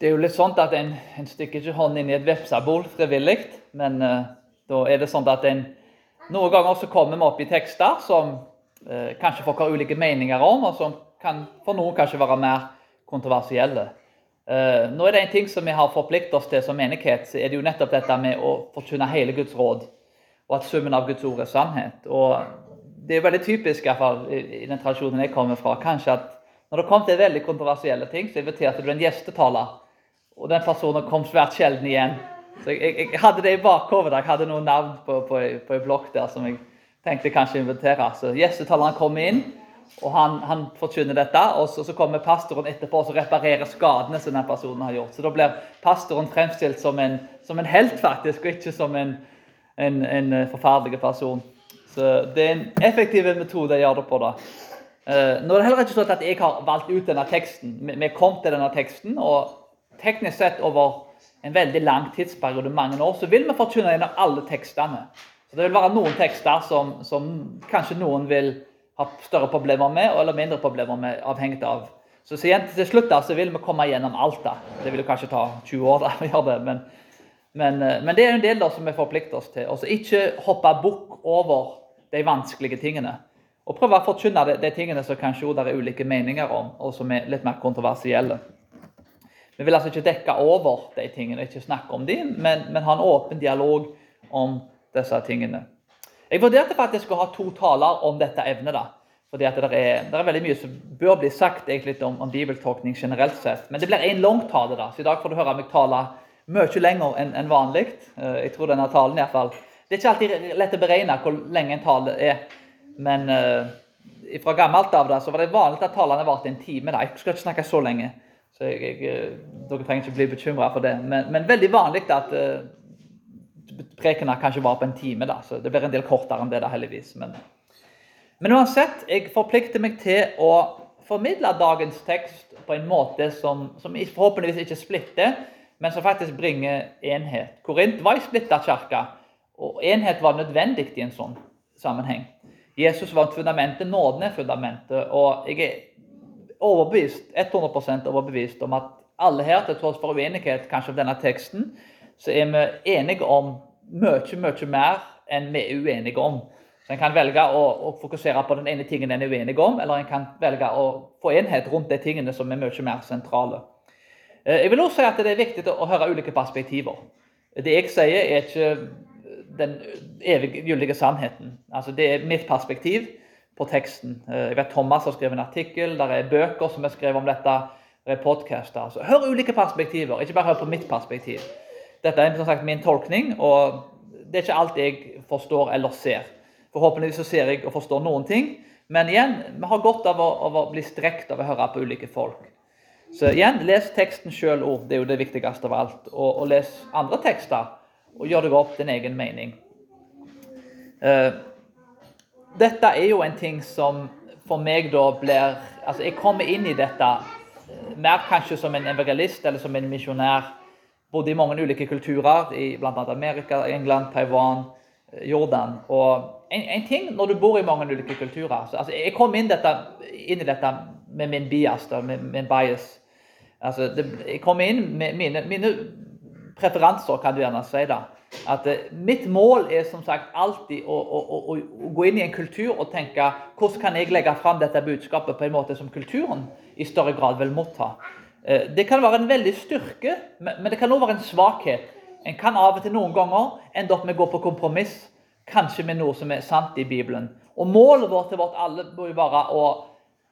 Det er jo litt sånn at en, en stikker ikke hånden inn i et vepsebol frivillig, men uh, da er det sånn at en noen ganger så kommer vi opp i tekster som uh, kanskje folk har ulike meninger om, og som kan for noen kanskje være mer kontroversielle. Uh, nå er det en ting som vi har forpliktet oss til som menighet, så er det jo nettopp dette med å forkynne hele Guds råd, og at summen av Guds ord er sannhet. Og det er jo veldig typisk i, hvert fall, i, i den tradisjonen jeg kommer fra, kanskje at når det kom til veldig kontroversielle ting, så inviterte du en gjestetaler og den personen kom svært sjelden igjen. Så jeg, jeg, jeg hadde det i bakhodet. Jeg hadde noen navn på, på, på en blokk der som jeg tenkte kanskje invitere. Så Gjestetaleren kom inn, og han, han forkynner dette. Og så, så, kommer pastoren etterpå og reparerer skadene som den personen har gjort. Så da blir pastoren fremstilt som en, som en helt, faktisk, og ikke som en, en, en forferdelig person. Så det er en effektiv metode å gjøre det på. da. Uh, nå er det heller ikke sånn at jeg har valgt ut denne teksten. Vi kom til denne teksten. og teknisk sett over en veldig lang tidsperiode, mange år, så vil vi forkynne gjennom alle tekstene. Så Det vil være noen tekster som, som, kanskje noen vil ha større problemer med, eller mindre problemer med, avhengig av. Så, så igjen, til slutt da, så vil vi komme gjennom alt. da. Det vil jo kanskje ta 20 år da, å gjøre det, men, men, eh, men, det er en del da som vi forplikter oss til. Og så ikke hoppe bukk over de vanskelige tingene. Og prøve å forkynne de, de tingene som kanskje det er ulike meninger om, og som er litt mer kontroversielle. Vi vil altså ikke dekke over de tingene, ikke snakke om dem, men, men ha en åpen dialog om disse tingene. Jeg vurderte faktisk å ha to taler om dette evnet. da, fordi at det er, det er, veldig mye som bør bli sagt egentlig om, om bibeltolkning generelt sett. Men det blir en lang tale, da, så i dag får du høre meg tale mye lenger enn en vanlig. Eh, jeg tror denne talen i hvert fall. Det er ikke alltid lett å beregne hvor lenge en tale er. Men uh, fra gammelt av da, så var det vanlig at talene varte en time. da. Jeg skal ikke snakke så lenge. Så jeg, jeg, eh, dere trenger ikke bli bekymra for det. Men, men, veldig vanlig at uh, prekena kanskje var på en time. da, så Det blir en del kortere enn det, da, heldigvis. Men, men uansett, jeg forplikter meg til å formidle dagens tekst på en måte som, som forhåpentligvis ikke splitter, men som faktisk bringer enhet. Korint var ei splitta kirke, og enhet var nødvendig i en sånn sammenheng. Jesus var fundamentet, nåden er fundamentet. og jeg er overbevist, 100 overbevist om at alle her, til tross for uenighet kanskje om denne teksten, så er vi enige om mye, mye mer enn vi er uenige om. Så En kan velge å, å, fokusere på den ene tingen en er uenig om, eller en kan velge å få enhet rundt de tingene som er mye mer sentrale. Eh, jeg vil også si at det er viktig å høre ulike perspektiver. Det jeg sier, er ikke den eviggyldige sannheten. Altså, det er mitt perspektiv på teksten. Eh, jeg vet Thomas har skrevet en artikkel, der er bøker som er skrevet om dette. Det er podcaster. Så hør ulike perspektiver, ikke bare hør på mitt perspektiv. Dette er som sagt min tolkning, og det er ikke alt jeg forstår eller ser. Forhåpentligvis så ser jeg og forstår noen ting, men igjen, vi har godt av å, av å bli strekt av å høre på ulike folk. Så igjen, les teksten sjøl òg. Det er jo det viktigste av alt. Og, og les andre tekster, og gjør deg opp din egen mening. Uh, dette er jo en ting som for meg da blir Altså, jeg kommer inn i dette eh, mer kanskje som en evangelist eller som en misjonær. Bodde i mange ulike kulturer, i bl.a. Amerika, England, Taiwan, eh, Jordan. Og en, en, ting når du bor i mange ulike kulturer så, altså, Jeg kom inn, dette, inn, i dette med min bias, da, med min bias. Altså, det, jeg kom inn med mine, mine preferanser, kan du gjerne si. da at eh, mitt mål er som sagt alltid å, å, å, å, gå inn i en kultur og tenke hvordan kan jeg legge fram dette budskapet på en måte som kulturen i større grad vil motta. Eh, det kan være en veldig styrke, men det kan også være en svakhet. En kan av og til noen ganger ende opp med å gå på kompromiss, kanskje med noe som er sant i Bibelen. Og Målet vårt til vårt alle bør jo være å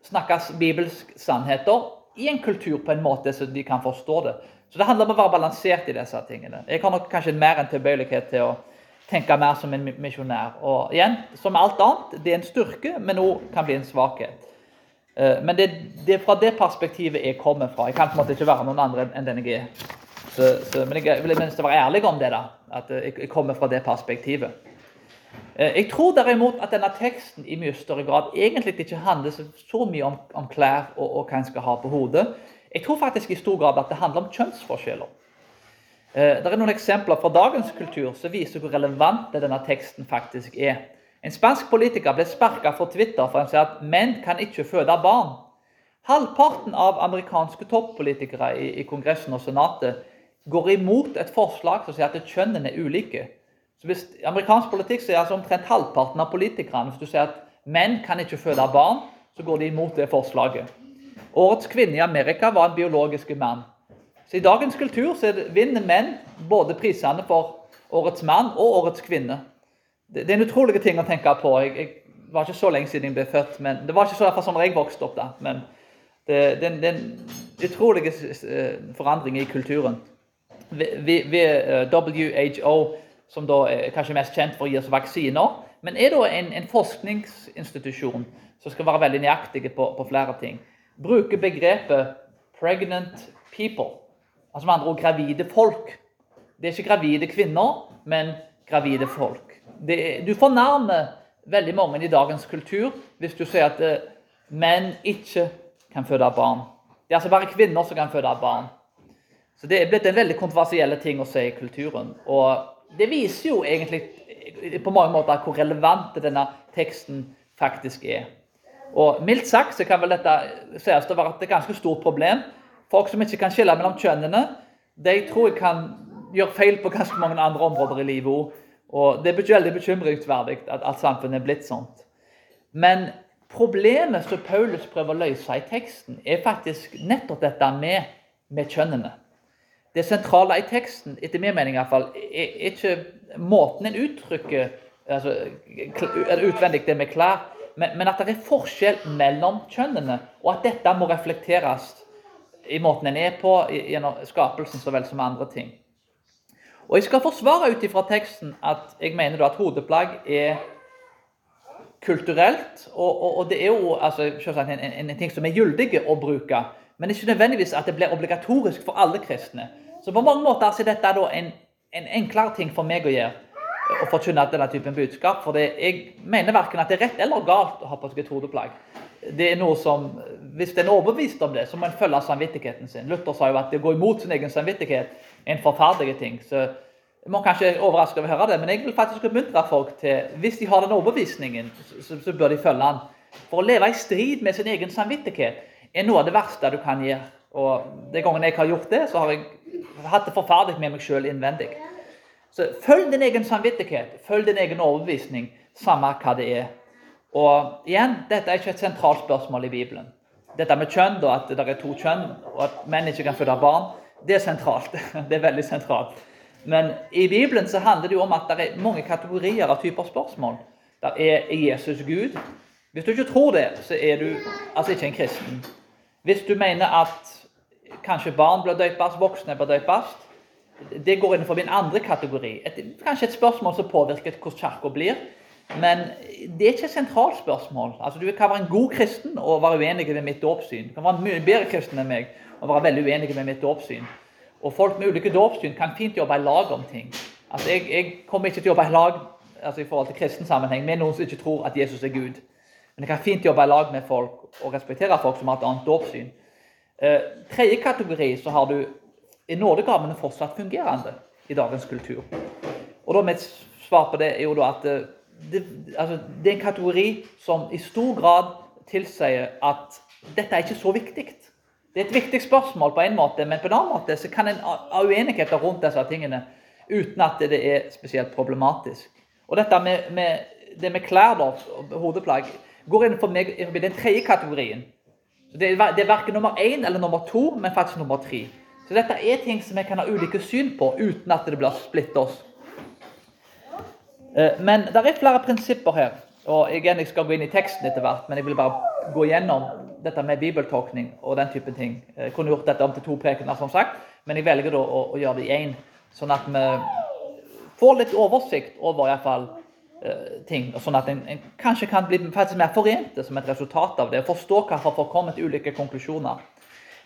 snakke bibelske sannheter i en kultur på en måte så de kan forstå det. Så det handler om å være balansert i disse tingene. Jeg har nok kanskje mer enn tilbøyelighet til å tenke mer som en misjonær. Og igjen, som alt annet, det er en styrke, men òg kan bli en svakhet. Eh, men det, er fra det perspektivet jeg kommer fra. Jeg kan på en måte ikke være noen andre enn den jeg er. Så, så, men jeg vil minst være ærlig om det. da, At jeg kommer fra det perspektivet. Eh, jeg tror derimot at denne teksten i mye større grad egentlig ikke handler så mye om, om klær og, og hva en skal ha på hodet. Jeg tror faktisk i stor grad at det handler om kjønnsforskjeller. Eh, det er noen eksempler fra dagens kultur som viser hvor relevant denne teksten faktisk er. En spansk politiker ble sparka for Twitter for han sier at menn kan ikke føde barn. Halvparten av amerikanske toppolitikere i, i Kongressen og Senatet går imot et forslag som sier at kjønnene er ulike. Så hvis amerikansk politikk sier altså omtrent halvparten av politikerne Hvis du sier at menn kan ikke føde barn, så går de imot det forslaget. Årets kvinne i Amerika var en biologisk mann. Så I dagens kultur så vinner menn både prisene for årets mann og årets kvinne. Det, det er en utrolig ting å tenke på. Jeg, jeg var ikke så lenge siden jeg ble født. men Det var ikke så sånn da jeg vokste opp. da, men det, det, det er en utrolig eh, forandring i kulturen. Ved WHO som da er kanskje mest kjent for å gi oss vaksiner, men er da en, en forskningsinstitusjon som skal være veldig nøyaktige på, på, flere ting. Bruker begrepet 'pregnant people', altså med andre ord gravide folk. Det er ikke gravide kvinner, men gravide folk. Er, du fornærmer veldig mange i dagens kultur hvis du sier at uh, menn ikke kan føde barn. Det er altså bare kvinner som kan føde barn. Så Det er blitt en veldig kontroversiell ting å si i kulturen. og det viser jo egentlig på mange måter hvor relevant denne teksten faktisk er. Og Mildt sagt så kan vel dette sies å være et ganske stort problem. Folk som ikke kan skille mellom kjønnene, de tror jeg kan gjøre feil på ganske mange andre områder i livet òg. Og det er veldig bekymringsverdig at, at samfunnet er blitt sånt. Men problemet som Paulus prøver å løse i teksten, er faktisk nettopp dette med, med kjønnene. Det sentrale i teksten, etter min mening iallfall, er ikke måten en uttrykker altså, utvendig det med klær, men, men, at det er forskjell mellom kjønnene, og at dette må reflekteres i måten en er på, gjennom skapelsen så vel som andre ting. Og Jeg skal forsvare ut ifra teksten at jeg mener at hodeplagg er kulturelt, og, og, og det er jo altså, en, en, en, ting som er gyldig å bruke, men ikke nødvendigvis at det blir obligatorisk for alle kristne. Så på mange måter er dette en, en, enklere ting for meg å gjøre. Å forkynne denne typen budskap. For jeg mener verken at det er rett eller galt å ha på seg et hodeplagg. Det er noe som, Hvis en er overbevist om det, så må en følge samvittigheten sin. Luther sa jo at det å gå imot sin egen samvittighet er en forferdelig ting. så jeg må kanskje overraske over å høre det, men jeg vil faktisk oppmuntre folk til Hvis de har den overbevisningen, så, så bør de følge den. For å leve i strid med sin egen samvittighet er noe av det verste du kan gjøre. Og De gangene jeg har gjort det, så har jeg hatt det forferdelig med meg sjøl innvendig. Så Følg din egen samvittighet, følg din egen overbevisning, samme hva det er. Og igjen, Dette er ikke et sentralt spørsmål i Bibelen. Dette med kjønn, da, at det er to kjønn, og at menn ikke kan føde barn, det er sentralt. Det er veldig sentralt. Men i Bibelen så handler det jo om at det er mange kategorier av typer spørsmål. Der er Jesus Gud. Hvis du ikke tror det, så er du altså ikke en kristen. Hvis du mener at kanskje barn bør døpes, voksne bør døpes, det går innenfor min andre kategori. Et, kanskje et spørsmål som påvirker hvordan kirka blir. Men det er ikke et sentralt spørsmål. Altså, du kan være en god kristen og være uenig med mitt dåpssyn. Du kan være en mye bedre kristen enn meg og være veldig uenig med mitt dåpssyn. Og folk med ulike dåpssyn kan fint jobbe i lag om ting. Altså, jeg, jeg kommer ikke til å jobbe i lag altså, i forhold til kristen sammenheng med noen som ikke tror at Jesus er Gud. Men jeg kan fint jobbe i lag med folk og respektere folk som har et annet dåpssyn. Eh, tredje kategori så har du er nådegavene fortsatt fungerende i dagens kultur. Og da Mitt svar på det er jo da at eh, det, altså, det er en kategori som i stor grad tilsier at dette er ikke så viktig. Det er et viktig spørsmål på en måte, men på en annen måte så kan en ha uenigheter rundt disse tingene uten at det er spesielt problematisk. Og dette med, med det med klær, da, hodeplagg, går inn for meg i den tredje kategorien. Det, er, det er verken nummer én eller nummer to, men faktisk nummer tre. Så dette er ting som vi kan ha ulike syn på uten at det blir splitt oss. Eh, men det er flere prinsipper her. og igjen, Jeg skal gå inn i teksten etter hvert, men jeg vil bare gå gjennom dette med bibeltolkning og den type ting. Jeg kunne gjort dette om til to prekener, som sagt, men jeg velger da å, gjøre det i én. Sånn at vi får litt oversikt over i hvert fall ting, ting, sånn at en, en, kanskje kan bli faktisk mer forente som et resultat av det. Forstå hvorfor folk kommer til ulike konklusjoner.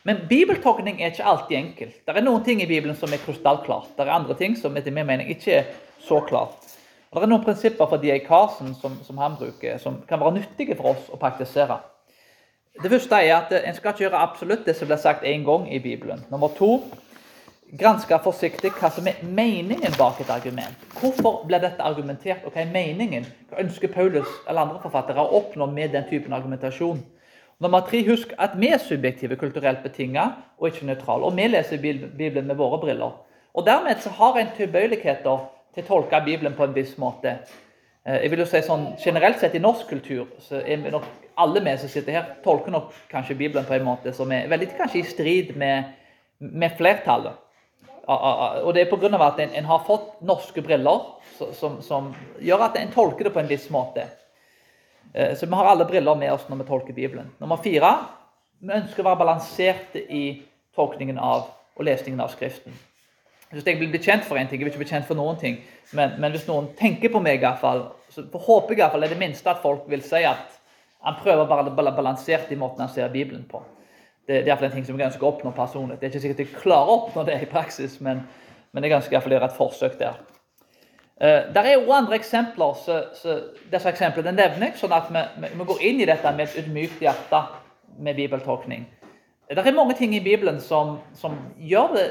Men bibeltolkning er ikke alltid enkelt. Det er noen ting i Bibelen som er krystallklart. Det er andre ting som etter min mening ikke er så klart. Og Det er noen prinsipper for D.A. Carson som, som, han bruker, som kan være nyttige for oss å praktisere. Det første er at En skal ikke gjøre absolutt det som blir sagt én gang i Bibelen. Nummer to granske forsiktig hva som er meningen bak et argument. Hvorfor ble dette argumentert, og hva er meningen? Hva ønsker Paulus eller andre forfattere å oppnå med den typen argumentasjon? Nummer tre, husk at vi er subjektive, kulturelt betinget og ikke nøytrale. Og vi leser Bibelen med våre briller. Og Dermed så har en tilbøyeligheter til å tolke Bibelen på en viss måte. Eh, jeg vil jo si sånn, Generelt sett i norsk kultur så er nok alle vi som sitter her, tolker nok kanskje Bibelen på en måte som er veldig kanskje i strid med, med flertallet. Og det er pga. at en, en, har fått norske briller som, som, gjør at en tolker det på en viss måte. Eh, så vi har alle briller med oss når vi tolker Bibelen. Nummer fire vi ønsker å være balanserte i tolkningen av og lesningen av Skriften. Hvis jeg vil bekjent for én ting, jeg blir ikke bli kjent for noen ting, men, men hvis noen tenker på meg, i hvert fall, så håper jeg i hvert fall, er at folk vil si at han prøver å være balansert i måten han ser Bibelen på. Det, det er iallfall en ting som jeg ønsker å oppnå personlig. Det er ikke sikkert jeg klarer å oppnå det i praksis, men, men jeg ønsker iallfall å et forsøk der. Uh, der er jo andre eksempler. Så, så disse eksemplene nevner jeg, sånn at vi, vi, går inn i dette med et ydmykt hjerte med bibeltolkning. Det er mange ting i Bibelen som, som gjør det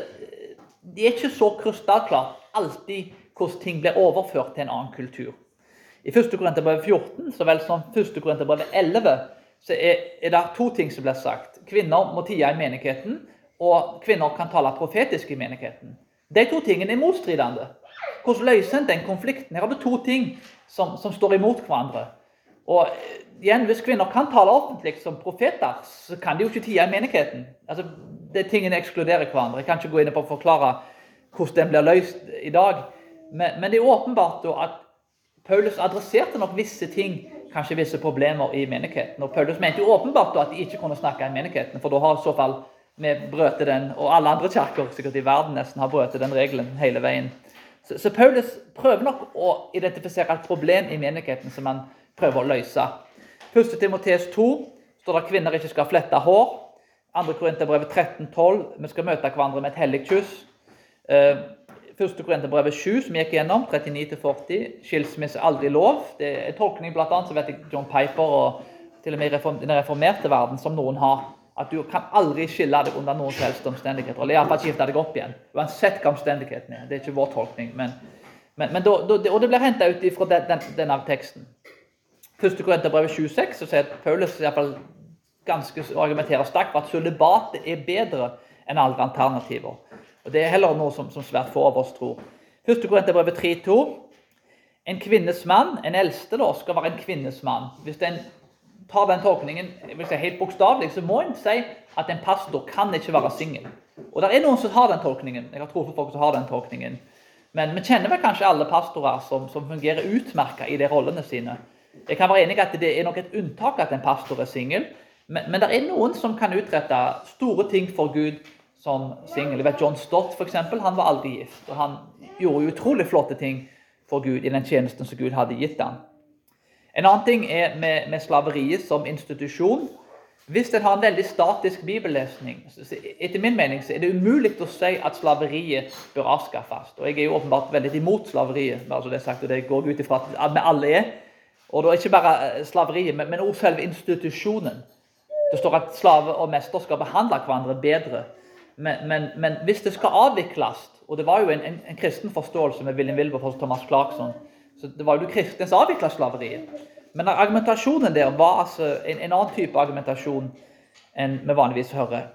Det er ikke så krystallklart alltid hvordan ting blir overført til en annen kultur. I 1. Korinterbrev 14 så vel som 1. Korinterbrev 11 så er, er, det to ting som blir sagt. Kvinner må tie i menigheten, og kvinner kan tale profetisk i menigheten. De to tingene er motstridende. Hvordan løser en den konflikten? Her har du to ting som, som står imot hverandre. Og igjen, Hvis kvinner kan tale offentlig som profeter, så kan de jo ikke tie i menigheten. Altså, er Tingene ekskluderer hverandre. Jeg kan ikke gå inn på å forklare hvordan den blir løst i dag. Men, men det er åpenbart at Paulus adresserte nok visse ting, kanskje visse problemer i menigheten. Og Paulus mente jo åpenbart at de ikke kunne snakke i menigheten, for da har i så fall vi brøt den, og alle andre kirker sikkert i verden nesten har brøt den regelen hele veien. Så, så, Paulus prøver nok å identifisere et problem i menigheten som han prøver å løse. 1. Timoteus 2 står det at kvinner ikke skal flette hår. 2. Korinterbrevet 13,12 vi skal møte hverandre med et hellig kyss. Eh, Første Korinterbrevet 7, som gikk gjennom, 39-40. Skilsmisse aldri lov. Det er en tolkning blant annet, så vet jeg John Piper og til og med i den reformerte verden som noen har. At du kan aldri skille deg under noen som helst omstendigheter. Eller iallfall skifte deg opp igjen. Uansett hva omstendighetene er. Det er ikke vår tolkning. Men, men, men da, da, og det blir henta ut fra den, den, denne teksten. Første Korinterbrevet 26 så sier Paulus i fall ganske argumenterer sterkt for at sølibatet er bedre enn alle alternativer. Og Det er heller noe som, som svært få av oss tror. 1. Korinterbrevet 3,2. En kvinnes mann, en eldste, da, skal være en kvinnes mann. Hvis en tar den tolkningen si, helt bokstavelig, så må en si at en pastor kan ikke være singel. Og det er noen som har den tolkningen. Jeg har tro på folk som har den tolkningen. Men vi kjenner vel kanskje alle pastorer som, som fungerer utmerka i de rollene sine. Jeg kan være enig i at det er nok et unntak at en pastor er singel, men, men det er noen som kan utrette store ting for Gud som singel. John Stott for eksempel, han var aldri gift. og Han gjorde utrolig flotte ting for Gud i den tjenesten som Gud hadde gitt ham. En annen ting er med, med slaveriet som institusjon. Hvis en har en veldig statisk bibellesning, etter min mening så er det umulig å si at slaveriet bør avskaffes. Og Jeg er jo åpenbart veldig imot slaveriet, altså det, sagt, og det går ut ifra at vi alle er. Og da ikke bare eh, slaveriet, men også selve institusjonen. Det står at slave og mester skal behandle hverandre bedre. Men, men, men, hvis det skal avvikles Og det var jo en, en, en kristen forståelse med William Wilber og Thomas Clarkson. Så Det var jo de kristne som avvikla slaveriet. Men argumentasjonen der var altså en, en, annen type argumentasjon enn vi vanligvis hører.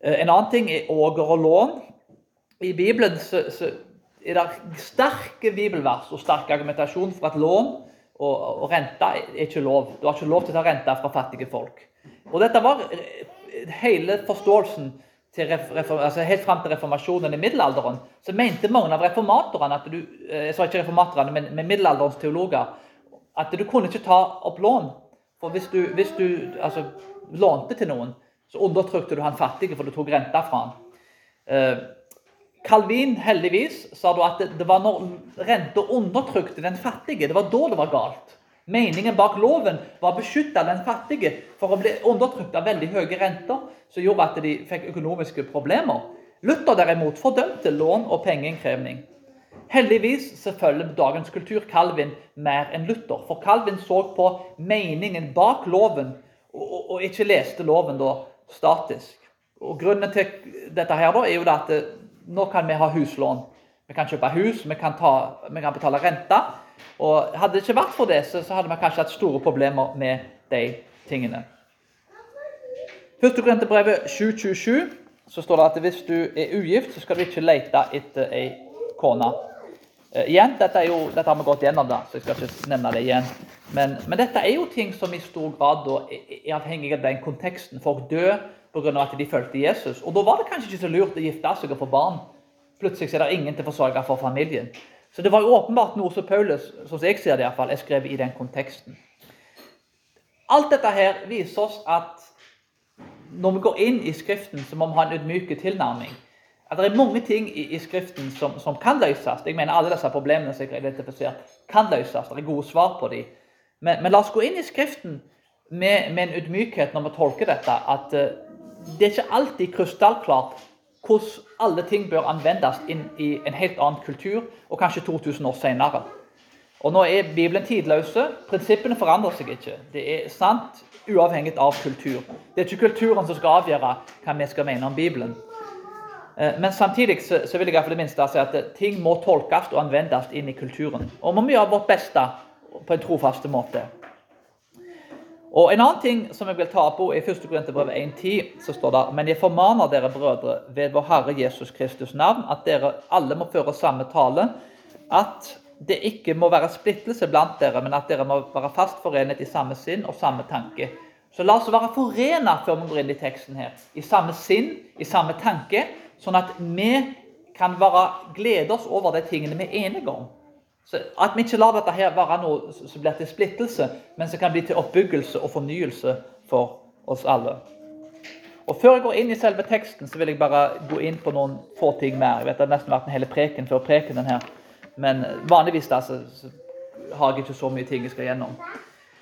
Eh, en annen ting er åger og lån. I Bibelen så, så er det sterke bibelvers og sterk argumentasjon for at lån og, og rente er ikke lov. Du har ikke lov til å ta rente fra fattige folk. Og dette var hele forståelsen altså helt fram til reformasjonen i middelalderen, så mente mange av reformatorene at du, eh, jeg sa ikke reformatorene, men, men middelalderens teologer at du kunne ikke ta opp lån. For hvis du, hvis du altså, lånte til noen, så undertrykte du han fattige, for du tok renta fra han. Eh, Calvin heldigvis sa da at det var når renta undertrykte den fattige, det var da det var galt. Meningen bak loven var å beskytte den fattige for å bli undertrykt av veldig høye renter, som gjorde at de fikk økonomiske problemer. Luther derimot fordømte lån og pengeinnkrevning. Heldigvis selvfølgelig dagens kultur Calvin mer enn Luther, for Calvin så på meningen bak loven, og, og ikke leste loven da statisk. Og Grunnen til dette her da, er jo at eh, nå kan vi ha huslån. Vi kan kjøpe hus, vi kan, ta, vi kan betale renter. Og Hadde det ikke vært for det, så, hadde vi kanskje hatt store problemer med de tingene. Første Korinterbrevet 7.27 så står det at hvis du er ugift, så skal du ikke lete etter ei kone. Eh, igjen, dette, jo, dette, har vi gått gjennom, da, så jeg skal ikke nevne det igjen. Men, men dette er jo ting som i stor grad da, er avhengig av den konteksten. Folk dør pga. at de fulgte Jesus. Og da var det kanskje ikke så lurt å gifte seg og få barn. Plutselig er det ingen til å forsørge for familien. Så det var jo åpenbart noe som Paulus som jeg ser det i hvert fall, er skrevet i den konteksten. Alt dette her viser oss at når vi går inn i Skriften, så må vi ha en ydmyk tilnærming. At Det er mange ting i, i Skriften som, som, kan løses. Jeg mener Alle disse problemene som jeg identifisert, kan løses. Det er gode svar på dem. Men, men, la oss gå inn i Skriften med, med en ydmykhet når vi tolker dette. At uh, det er ikke alltid krystallklart hvordan alle ting bør anvendes inn i en helt annen kultur, og kanskje 2000 år senere. Og Nå er Bibelen tidløse. Prinsippene forandrer seg ikke. Det er sant uavhengig av kultur. Det er ikke kulturen som skal avgjøre hva vi skal mene om Bibelen. Eh, men samtidig så, vil jeg for det minste si at ting må tolkes og anvendes inn i kulturen. Og vi må gjøre vårt beste på en trofaste måte. Og En annen ting som jeg vil ta på i 1. Korinterbrev 1,10, så står det Men jeg formaner dere brødre ved vår Herre Jesus Kristus navn, at dere alle må føre samme tale, at det ikke må være splittelse blant dere, men at dere må være fast forenet i samme sinn og samme tanke. Så la oss være forenet før vi går inn i teksten her. I samme sinn, i samme tanke, sånn at vi kan være, glede oss over de tingene vi er enige om. Så At vi ikke lar dette her være noe som blir til splittelse, men som kan bli til oppbyggelse og fornyelse for oss alle. Og Før jeg går inn i selve teksten, så vil jeg bare gå inn på noen få ting mer. Jeg vet Det har nesten vært en hel preken før prekenen her. Men vanligvis da, så, har jeg ikke så mye ting jeg skal gjennom.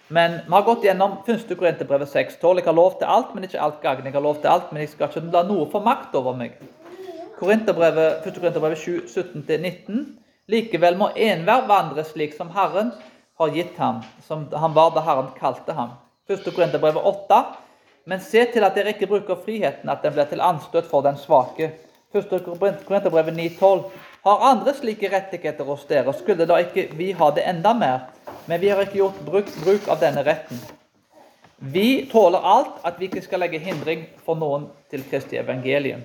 Men vi har gått gjennom 1. Korinterbrevet 6.12. Jeg har lov til alt, men ikke alt gagn. Jeg har lov til alt, men jeg skal ikke la noe få makt over meg. Korinterbrevet, 1. Korinterbrevet 7, 17-19. Likevel må enhver vandre slik som Herren har gitt ham, som han var da Herren kalte ham. 1. Korinterbrevet 8. Men se til at dere ikke bruker friheten, at den blir til anstøt for den svake. 1. Korinterbrevet 9,12. Har andre slike rettigheter hos dere, skulle da ikke vi ha det enda mer? Men vi har ikke gjort bruk, bruk av denne retten. Vi tåler alt at vi ikke skal legge hindring for noen til Kristi evangelium.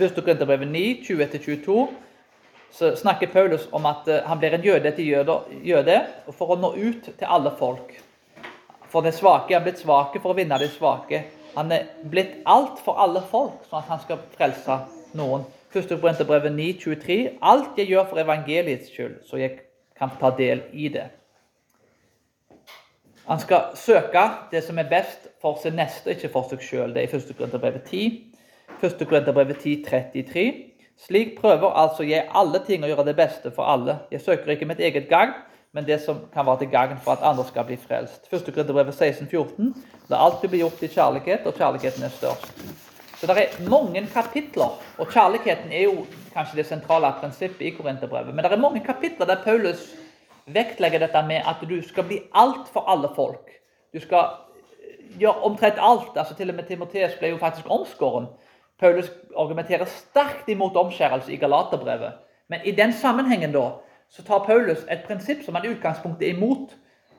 1. Korinterbrevet 9, 20-22 så snakker Paulus om at eh, han blir en jøde til jøde for å nå ut til alle folk. For den svake er blitt svake for å vinne de svake. Han er blitt alt for alle folk, sånn at han skal frelse noen. Første Korinterbrevet 9,23.: Alt jeg gjør for evangeliets skyld, så jeg kan ta del i det. Han skal søke det som er best for sin neste, ikke for seg sjøl. Det er i 1. Korinterbrevet 10. 1. Korinterbrevet 10,33. Slik prøver altså jeg alle ting å gjøre det beste for alle. Jeg søker ikke mitt eget gagn, men det som kan være til gagn for at andre skal bli frelst. 1. Korinterbrevet 14. La alltid bli gjort i kjærlighet, og kjærligheten er størst. Så Det er mange kapitler, og kjærligheten er jo kanskje det sentrale prinsippet i Korinterbrevet. Men det er mange kapitler der Paulus vektlegger dette med at du skal bli alt for alle folk. Du skal gjøre omtrent alt. altså Til og med Timoteus ble jo faktisk omskåren. Paulus argumenterer sterkt imot omskjærelse i Galaterbrevet. Men i den sammenhengen da, så tar Paulus et prinsipp som han i utgangspunktet er imot.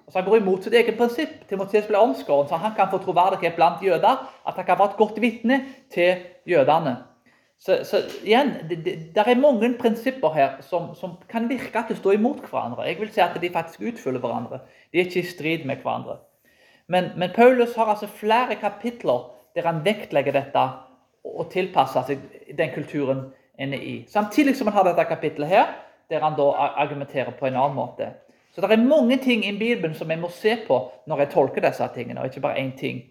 Altså Han går imot sitt eget prinsipp. Timoteus ble omskåret, så han kan få troverdighet blant jøder. At han kan være et godt vitne til jødene. Så, så igjen, det, det, der er mange prinsipper her som, som kan virke at de står imot hverandre. Jeg vil si at de faktisk utfyller hverandre. De er ikke i strid med hverandre. Men, men Paulus har altså flere kapitler der han vektlegger dette og tilpasse seg den kulturen en er i. Samtidig som han har dette kapittelet her, der han da argumenterer på en annen måte. Så det er mange ting i Bibelen som jeg må se på når jeg tolker disse tingene, og ikke bare én ting.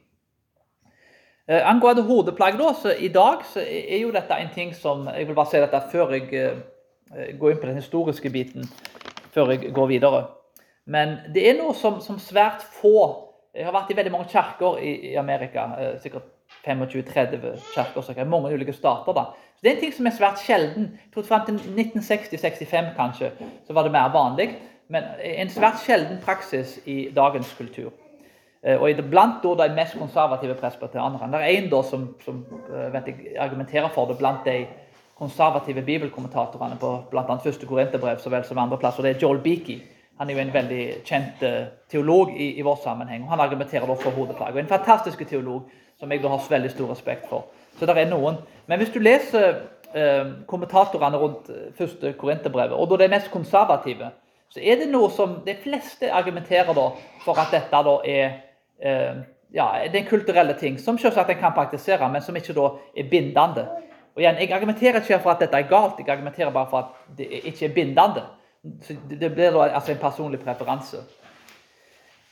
Eh, angående hodeplagg, da, så i dag så er jo dette en ting som Jeg vil bare si dette før jeg eh, går inn på den historiske biten, før jeg går videre. Men det er noe som, som svært få Jeg har vært i veldig mange kirker i, i Amerika, eh, sikkert 25-30 kirker, mange ulike stater. da. Så Det er en ting som er svært sjelden. Jeg tror Fram til 1960-65 kanskje, så var det mer vanlig. Men en svært sjelden praksis i dagens kultur. Eh, og blant da, de mest konservative presbyterianerne. Det er da som, som eh, jeg, argumenterer for det blant de konservative bibelkommentatorene på bl.a. første Korinterbrev så vel som andre plasser. Det er Joel Beakey. Han er jo en veldig kjent eh, teolog i, i vår sammenheng. og Han argumenterer da for hodeplagg. Og En fantastisk teolog som jeg da har veldig stor respekt for. Så det er noen. Men hvis du leser eh, kommentatorene rundt eh, første Korinterbrevet, og da de mest konservative, så er det noe som de fleste argumenterer da for at dette da er eh, ja, det kulturelle ting som selvsagt en kan praktisere, men som ikke da er bindende. Og igjen, Jeg argumenterer ikke for at dette er galt, jeg argumenterer bare for at det ikke er bindende. Så det blir da altså en personlig preferanse.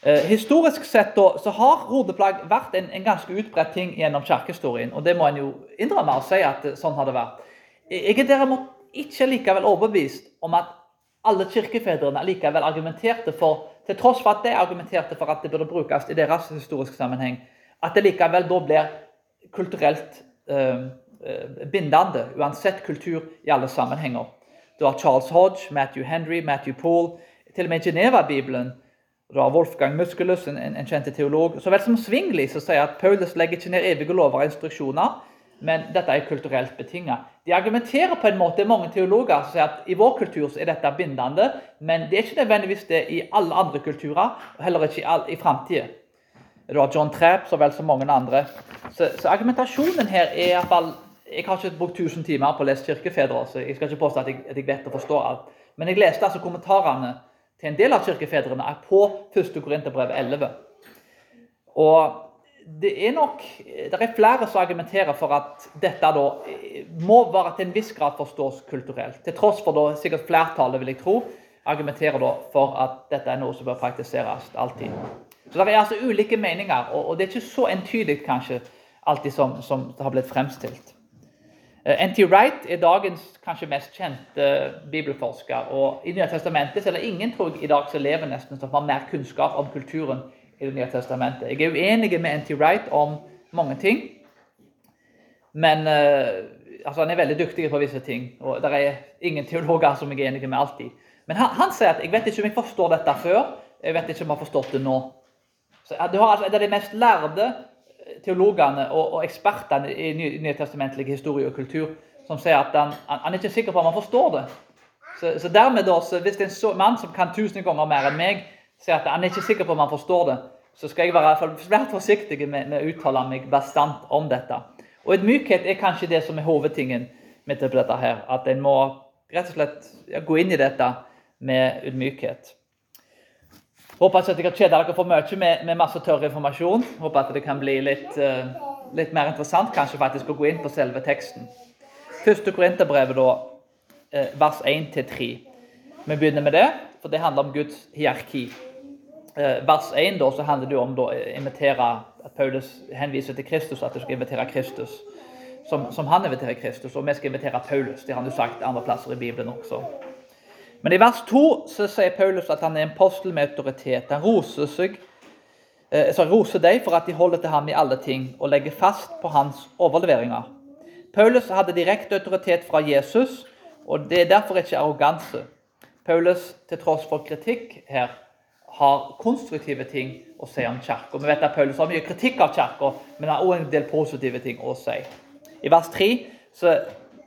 Eh, historisk sett da, så har hodeplagg vært en, en ganske utbredt ting gjennom kirkehistorien. Og det må en jo innrømme og si at sånn har det vært. Jeg er derimot ikke likevel overbevist om at alle kirkefedrene likevel argumenterte for, til tross for at de argumenterte for at det burde brukes i deres historiske sammenheng, at det likevel da blir kulturelt eh, eh bindende, uansett kultur, i alle sammenhenger. Du har Charles Hodge, Matthew Henry, Matthew Paul, til og med Geneva-bibelen har Wolfgang Musculus, en, en, kjent teolog, så vel som Svingli, som sier at Paulus legger ikke ned evige lover og instruksjoner, men dette er kulturelt betinget. De argumenterer på en måte, mange teologer som sier at i vår kultur så er dette bindende, men det er ikke nødvendigvis det i alle andre kulturer, og heller ikke i, all, i framtida. Du har John Trapp så vel som mange andre. Så, så argumentasjonen her er iallfall Jeg har ikke brukt 1000 timer på å lese kirkefedre, så jeg skal ikke påstå at jeg, at jeg vet og forstår alt. Men jeg leste altså kommentarene til en del av kirkefedrene er på 1. Korinterbrev 11. Og det er nok det er flere som argumenterer for at dette da må være til en viss grad forstås kulturelt. Til tross for da sikkert flertallet, vil jeg tro, argumenterer da for at dette er noe som bør praktiseres alltid. Så Det er altså ulike meninger, og det er ikke så entydig kanskje alltid som, som det har blitt fremstilt. Eh, N.T. Wright er dagens kanskje mest kjente bibelforsker. og I Nye Testamentet er det ingen tror jeg, i dag som lever nesten som har mer kunnskap om kulturen i Det nye testamentet. Jeg er uenig med N.T. Wright om mange ting. Men uh, altså, han er veldig dyktig på visse ting. Og det er ingen teologer som jeg er enig med alltid. Men han, han, sier at jeg vet ikke om jeg forstår dette før. Jeg vet ikke om jeg har forstått det nå. Så, du har altså, Det er de mest lærde teologene og, og ekspertene i nytestamentlig historie og kultur som sier at han, han, er ikke sikker på om han forstår det. Så, så dermed da, så Hvis en så, mann som kan tusen ganger mer enn meg, sier at han er ikke sikker på om han forstår det, så skal jeg være svært forsiktig med, med å uttale meg bastant om dette. Og Ydmykhet er kanskje det som er hovedtingen med dette her. At en må rett og slett gå inn i dette med ydmykhet. Håper ikke at jeg har kjeda dere for mye med, med, masse tørr informasjon. Håper at det kan bli litt, uh, litt mer interessant kanskje faktisk å gå inn på selve teksten. Første Korinterbrevet, da, uh, vers 1-3. Vi begynner med det, for det handler om Guds hierarki. Uh, vers 1 da, så handler det om å invitere at Paulus henviser til Kristus, at du skal invitere Kristus. Som, som han inviterer Kristus, og vi skal invitere Paulus. Det har han jo sagt andre plasser i Bibelen også. Men i vers 2 så sier Paulus at han er en postel med autoritet. Han roser, seg, eh, roser deg for at de holder til ham i alle ting og legger fast på hans overleveringer. Paulus hadde direkte autoritet fra Jesus, og det er derfor ikke arroganse. Paulus, til tross for kritikk her, har konstruktive ting å si om kirka. Vi vet at Paulus har mye kritikk av kirka, men har også en del positive ting å si. I vers 3 så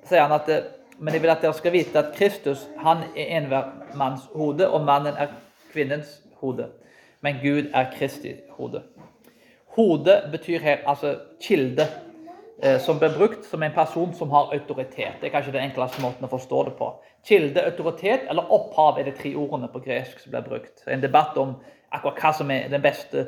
sier han at men jeg vil at dere skal vite at Kristus han er enhver manns hode, og mannen er kvinnens hode. Men Gud er Kristi hode. Hode betyr her altså kilde, eh, som blir brukt som en person som har autoritet. Det er kanskje den enkleste måten å forstå det på. Kilde, autoritet eller opphav er de tre ordene på gresk som blir brukt. En debatt om akkurat hva som er den beste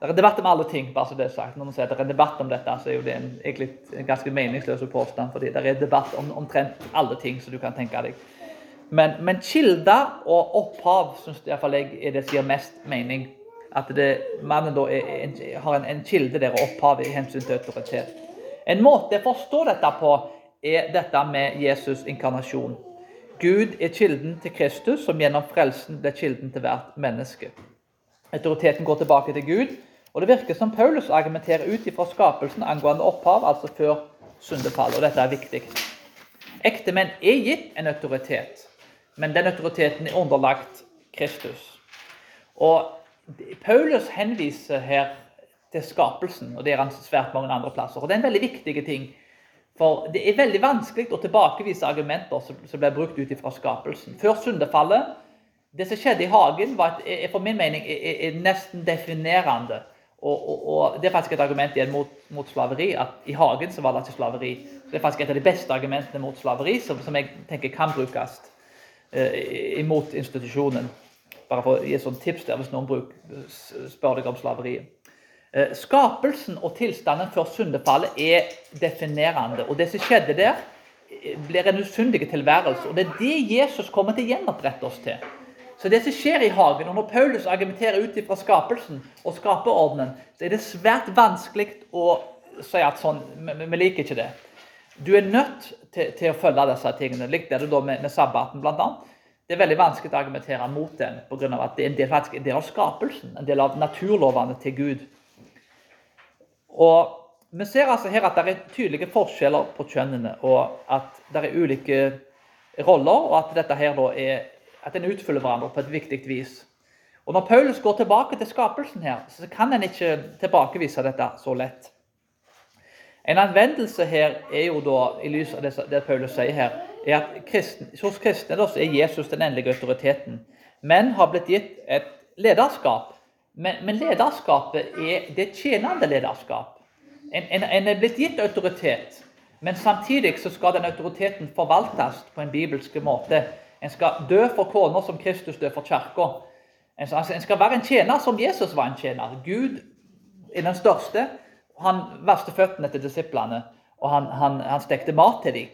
Det er en debatt om alle ting, bare så det er sagt. Når man sier at det er en debatt om dette, så er jo det en, egentlig en ganske meningsløs påstand. fordi det er debatt om omtrent alle ting som du kan tenke deg. Men, men kilder og opphav syns iallfall jeg er det som gir mest mening. At det, mannen da er, en, har en, en, kilde der og opphav i hensyn til autoritet. En måte å forstå dette på er dette med Jesus' inkarnasjon. Gud er kilden til Kristus, som gjennom frelsen blir kilden til hvert menneske. Autoriteten går tilbake til Gud. Og det virker som Paulus argumenterer ut ifra skapelsen angående opphav, altså før syndefallet. Og dette er viktig. Ektemenn er gitt en autoritet, men den autoriteten er underlagt Kristus. Og Paulus henviser her til skapelsen, og det er han svært mange andre plasser. Og det er en veldig viktig ting. For det er veldig vanskelig å tilbakevise argumenter som blir brukt ut ifra skapelsen. Før syndefallet det som skjedde i hagen, var, er for min mening er, nesten definerende. Og, og, og, Det er faktisk et argument igjen mot, mot, slaveri. at I hagen så var det ikke slaveri. Det er faktisk et av de beste argumentene mot slaveri som, som jeg tenker kan brukes eh, imot institusjonen. Bare for å gi et sånt tips der hvis noen bruk, spør deg om slaveriet. Eh, skapelsen og tilstanden før syndefallet er definerende. Og det som skjedde der, eh, blir en usundig tilværelse. Og det er det Jesus kommer til å gjenopprette oss til. Så det som skjer i hagen, og når Paulus argumenterer ut fra skapelsen og skaperordenen, så er det svært vanskelig å si at sånn Vi liker ikke det. Du er nødt til, til å følge disse tingene. Likt det da med, med sabbaten, bl.a. Det er veldig vanskelig å argumentere mot den pga. at det er en del, faktisk, en del av skapelsen, en del av naturlovene til Gud. Og Vi ser altså her at det er tydelige forskjeller på kjønnene, og at det er ulike roller, og at dette her da er at en utfyller hverandre på et viktig vis. Og Når Paulus går tilbake til skapelsen, her, så kan en ikke tilbakevise dette så lett. En anvendelse her er jo da, i lys av det, Paulus sier her, er at kristen, hos kristne da, er Jesus den endelige autoriteten. Men har blitt gitt et lederskap. Men, men lederskapet er det tjenende lederskap. En, en, en, er blitt gitt autoritet, men samtidig så skal den autoriteten forvaltes på en bibelsk måte. En skal dø for kona som Kristus døde for kirka. Altså, en skal være en tjener som Jesus var en tjener. Gud er den største. Han verste føttene til disiplene, og han, han, han stekte mat til dem.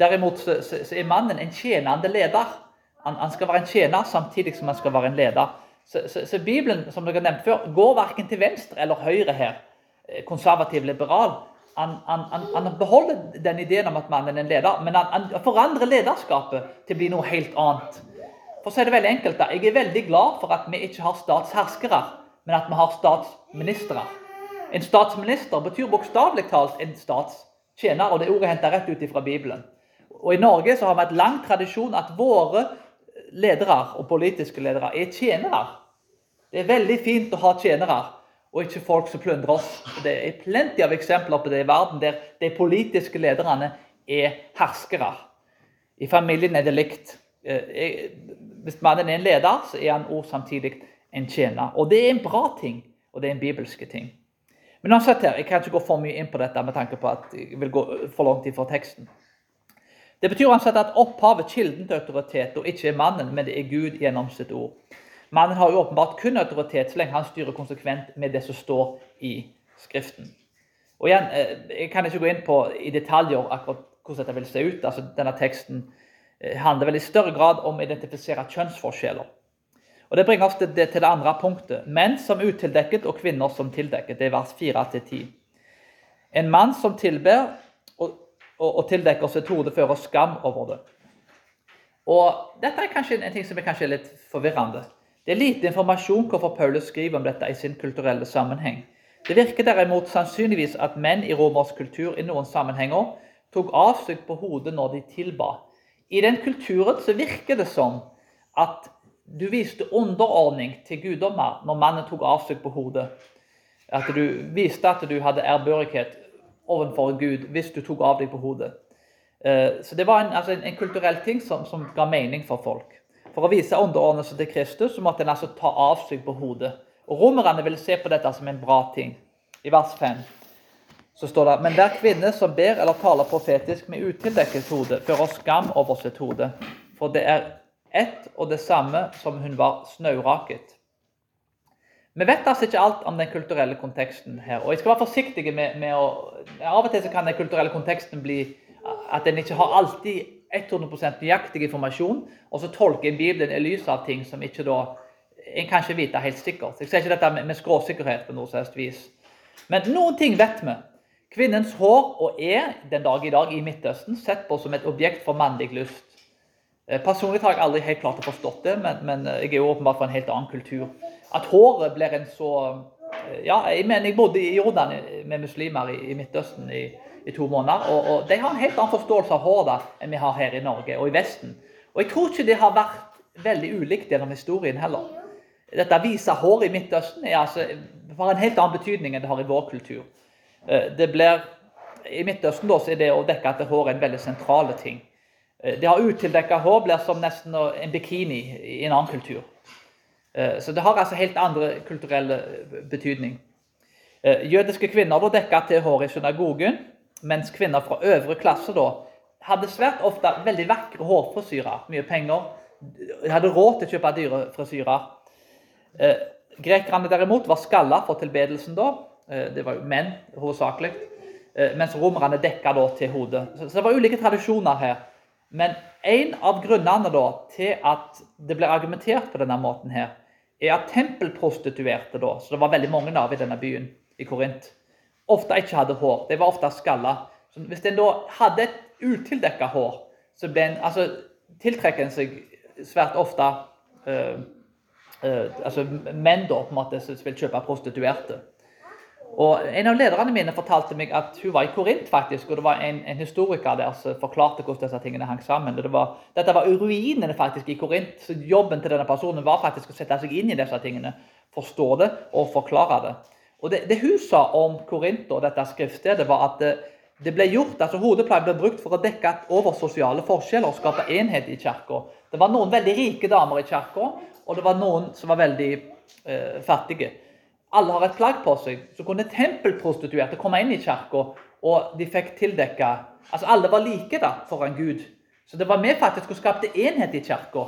Derimot så, så, så, er mannen en tjenende leder. Han, han, skal være en tjener samtidig som han skal være en leder. Så, så Bibelen som dere har nevnt før, går verken til venstre eller høyre her. Eh, konservativ, liberal han, han, han, beholder den ideen om at mannen er en leder, men han, forandrer lederskapet til å bli noe helt annet. For så er det veldig enkelt, da, Jeg er veldig glad for at vi ikke har statsherskere, men at vi har statsministre. En statsminister betyr bokstavelig talt en statstjener, og det ordet henter rett ut fra Bibelen. Og I Norge så har vi et lang tradisjon at våre ledere og politiske ledere er tjenere. Det er veldig fint å ha tjenere og ikke folk som plyndrer oss. Det er plenty av eksempler på det i verden der de politiske lederne er herskere. I familien er det likt. Eh, hvis mannen er en leder, så er han også samtidig en tjener. Og det er en bra ting, og det er en bibelske ting. Men uansett her, Jeg kan ikke gå for mye inn på dette med tanke på at jeg vil gå for langt tid for teksten. Det betyr uansett at opphavet, kilden til autoritet, og ikke er mannen, men det er Gud gjennom sitt ord. Mannen har jo åpenbart kun autoritet så lenge han styrer konsekvent med det som står i Skriften. Og igjen, eh, Jeg kan ikke gå inn på i detaljer akkurat hvordan dette vil se ut. altså Denne teksten eh, handler vel i større grad om å identifisere kjønnsforskjeller. Og Det bringer oss til det, til det andre punktet. Menn som utildekket og kvinner som tildekket. Det er vers 4-10. En mann som tilber og, og, og tildekker sitt hode, fører skam over det. Og Dette er kanskje en ting som er kanskje litt forvirrende. Det er lite informasjon hvorfor Paulus skriver om dette i sin kulturelle sammenheng. Det virker derimot sannsynligvis at menn i romersk kultur i noen sammenhenger tok av på hodet når de tilba. I den kulturen så virker det som at du viste underordning til guddommer når mannen tok av på hodet. At du viste at du hadde ærbørighet overfor Gud hvis du tok av deg på hodet. Eh, så det var en, altså en, en kulturell ting som, som ga mening for folk. For å vise underordnelse til Kristus så måtte en altså ta av på hodet. Og Romerne ville se på dette som en bra ting. I vers 5 så står det Men hver kvinne som ber eller taler profetisk med utildekket hode, fører skam over sitt hode. For det er ett og det samme som hun var snauraket. Vi vet altså ikke alt om den kulturelle konteksten her. og jeg skal være forsiktig med, med å Av og til kan den kulturelle konteksten bli at en ikke har alltid 100 nøyaktig informasjon, og så tolker Bibelen i lys av ting som ikke da en kan ikke vite helt sikkert. Jeg ser ikke dette med, skråsikkerhet på noe som vis. Men noen ting vet vi. Kvinnens hår og er den dag i dag i Midtøsten sett på som et objekt for mannlig lyst. Eh, personlig har jeg aldri helt klart å forstått det, men, men eh, jeg er jo åpenbart fra en helt annen kultur. At håret blir en så eh, Ja, jeg mener jeg bodde i Jordan med muslimer i, i Midtøsten i i to måneder. Og, og, De har en helt annen forståelse av hår da, enn vi har her i Norge og i Vesten. Og Jeg tror ikke det har vært veldig ulikt gjennom historien heller. Dette viser hår i Midtøsten er altså, har en helt annen betydning enn det har i vår kultur. Eh, det blir, I Midtøsten da, så er det å dekke etter hår en veldig sentral ting. Det det har utildekka hår blir som nesten en bikini i en annen kultur. Eh, så det har altså helt andre kulturelle betydning. Eh, jødiske kvinner dekker til håret i synagogen, mens kvinner fra øvre klasse da hadde svært ofte veldig vakre hårfrisyrer. Mye penger. De hadde råd til å kjøpe dyre frisyrer. Eh, grekerne derimot var skalla for tilbedelsen da. Eh, det var jo menn hovedsakelig. Eh, mens romerne dekka da til hodet. Så, så det var ulike tradisjoner her. Men en av grunnene da til at det ble argumentert på denne måten her, er at tempelprostituerte, da, så det var veldig mange av i denne byen, i Korint, ofte ikke hadde hår. De var ofte skalla. Hvis en da hadde et utildekka hår, så ble en, altså, tiltrekker en seg svært ofte uh, uh, altså menn da, på en måte, som vil kjøpe prostituerte. Og En av lederne mine fortalte meg at hun var i Korint, faktisk, og det var en, en historiker der som forklarte hvordan disse tingene hang sammen. Det var, dette var ruinene faktisk i Korint. så Jobben til denne personen var faktisk å sette seg inn i disse tingene, forstå det og forklare det. Og Det, det hun sa om Korinto, dette skriftstedet, var at det, det ble gjort, altså Hodeplagg ble brukt for å dekke over sosiale forskjeller og skape enhet i kirka. Det var noen veldig rike damer i kirka, og det var noen som var veldig eh, fattige alle har et plagg på seg, så kunne tempelprostituerte komme inn i kirka, og de fikk tildekka Altså alle var like da, foran Gud. Så det var med faktisk som skapte enhet i kirka,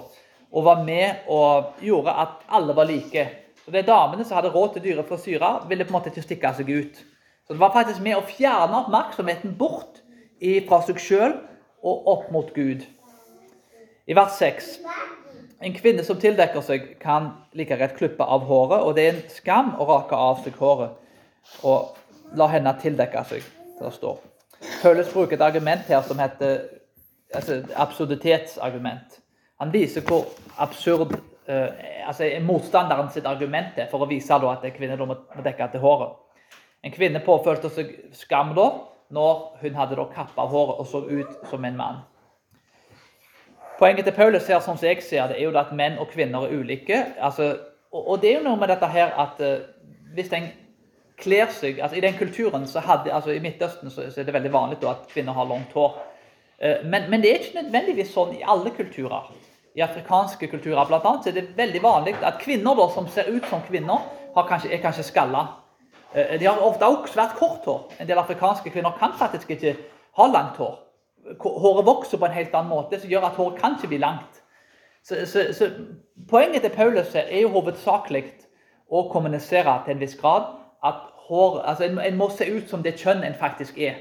og var med og gjorde at alle var like. Så de damene som hadde råd til dyre frisyrer, ville på en måte ikke stikke seg ut. Så det var faktisk med å fjerne oppmerksomheten bort fra seg sjøl og opp mot Gud. I vers 6 en kvinne som tildekker seg, kan like rett klippe av håret, og det er en skam å rake av seg håret og la henne tildekke seg. Det står. Paulus bruker et argument her som heter altså, absurditetsargument. Han viser hvor absurd altså motstanderen sitt argument for å vise at kvinner må dekke til håret. En kvinne påfølte seg skam da, når hun hadde da kappa av håret og så ut som en mann. Poenget til Paulus her, som jeg ser det, er jo at menn og kvinner er ulike. Altså, og, det er jo noe med dette her at uh, hvis en kler seg altså I den kulturen så hadde, altså I Midtøsten så, er det veldig vanlig at kvinner har langt hår. Uh, men, men, det er ikke nødvendigvis sånn i alle kulturer. I afrikanske kulturer blant annet, så er det veldig vanlig at kvinner da, som ser ut som kvinner, kanskje, er kanskje skalla. Uh, de har ofte også svært kort hår. En del afrikanske kvinner kan faktisk ikke ha langt hår håret vokser på en helt annen måte, som gjør at håret kan ikke bli langt. Så, så, så Poenget til Paulus er jo hovedsakelig å kommunisere til en viss grad at hår, altså en, en, må se ut som det kjønn en faktisk er.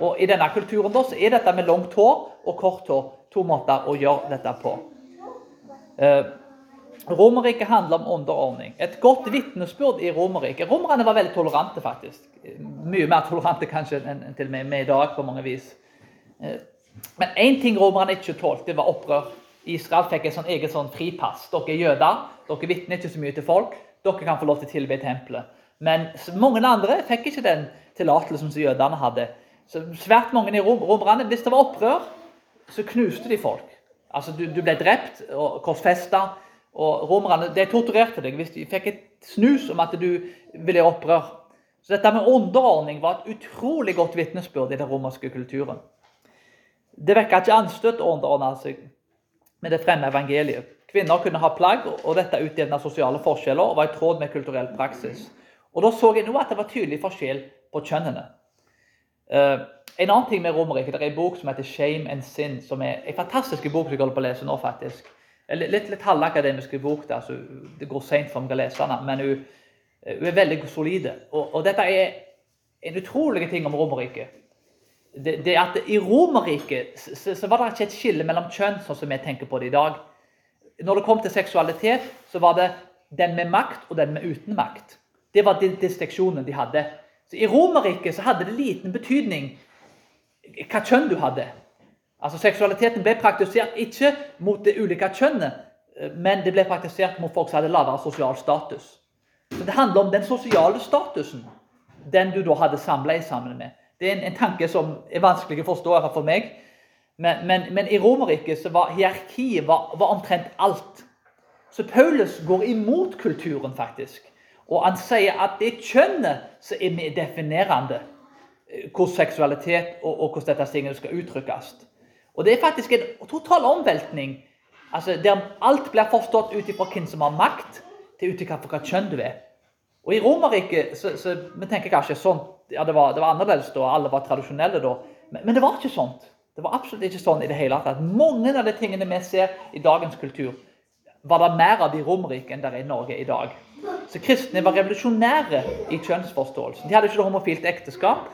Og I denne kulturen da, så er dette med langt hår og kort hår to måter å gjøre dette på. Eh, Romerriket handler om underordning. Et godt vitnesbyrd i Romerriket Romerne var veldig tolerante, faktisk. Mye mer tolerante kanskje enn til og med i dag på mange vis. Eh, men én ting romerne ikke tålte, var opprør. Israel fikk et sånn eget sånn fripass. Dere er jøder, dere vitner ikke så mye til folk. Dere kan få lov til å tilbe i tempelet. Men mange andre fikk ikke den tillatelsen som jødene hadde. Så svært mange i rom, romerne, Hvis det var opprør, så knuste de folk. Altså, Du, du ble drept og korsfesta. Og romerne de torturerte deg hvis de fikk et snus om at du ville gjøre opprør. Så dette med underordning var et utrolig godt vitnesbyrd i den romerske kulturen. Det vekket ikke anstøt å underordne seg med det fremme evangeliet. Kvinner kunne ha plagg, og dette utjevna sosiale forskjeller og var i tråd med kulturell praksis. Og Da så jeg nå at det var tydelig forskjell på kjønnene. En annen ting med Romerriket, det er en bok som heter 'Shame and Sin', som er en fantastisk bok som jeg holder på å lese nå. faktisk. Litt, litt halvakademisk bok, der, så det går seint for meg å lese den, men hun, hun, er veldig solide. Og, og dette er en utrolig ting om Romerriket det, det at I Romerriket så, så, var det ikke et skille mellom kjønn, sånn som vi tenker på det i dag. Når det kom til seksualitet, så var det den med makt og den med uten makt. Det var den disteksjonen de hadde. Så I Romerriket så hadde det liten betydning hva kjønn du hadde. Altså Seksualiteten ble praktisert ikke mot det ulike kjønnet, men det ble praktisert mot folk som hadde lavere sosial status. Så Det handler om den sosiale statusen, den du da hadde samleie sammen med. Det er en, en, tanke som er vanskelig å forstå for meg. Men, men, men i Romerriket var hierarkiet var, var, omtrent alt. Så Paulus går imot kulturen, faktisk. Og han sier at det er kjønnet som er definerende eh, hvordan seksualitet og, og hvordan dette tingene skal uttrykkes. Og det er faktisk en total omveltning. Altså, der alt blir forstått ut ifra hvem som har makt, til ut ifra hva kjønn du er. Og i Romerriket så, så vi tenker kanskje sånn, ja, det var, det var annerledes da, alle var tradisjonelle da. Men, men, det var ikke sånt. Det var absolutt ikke sånn i det hele tatt. Mange av de tingene vi ser i dagens kultur, var det mer av i Romerriket enn det er i Norge i dag. Så kristne var revolusjonære i kjønnsforståelsen. De hadde ikke det homofilt ekteskap,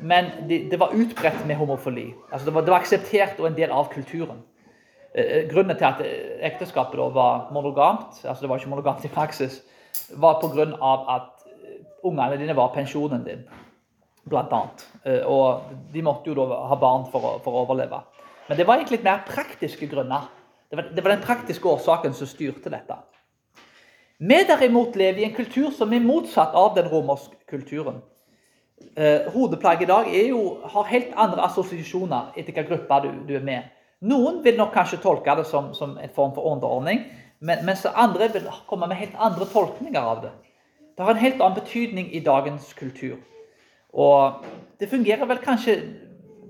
men det var utbredt med homofili. Altså det, var, det var akseptert og en del av kulturen. Eh, grunnen til at ekteskapet var monogamt, altså det var ikke monogamt i praksis, var pga. at ungene dine var pensjonen din. Eh, og de måtte jo da ha barn for å, for å overleve. Men det var egentlig litt mer praktiske grunner. Det var, det var, den praktiske årsaken som styrte dette. Vi derimot lever i en kultur som er motsatt av den romerske kulturen. Eh, hodeplagg i dag jo, har helt andre assosiasjoner etter hvilken gruppe du, du, er med. Noen vil nok kanskje tolke det som, som en form for underordning, men, mens andre vil komme med helt andre tolkninger av det. Det har en helt annen betydning i dagens kultur. Og det fungerer vel kanskje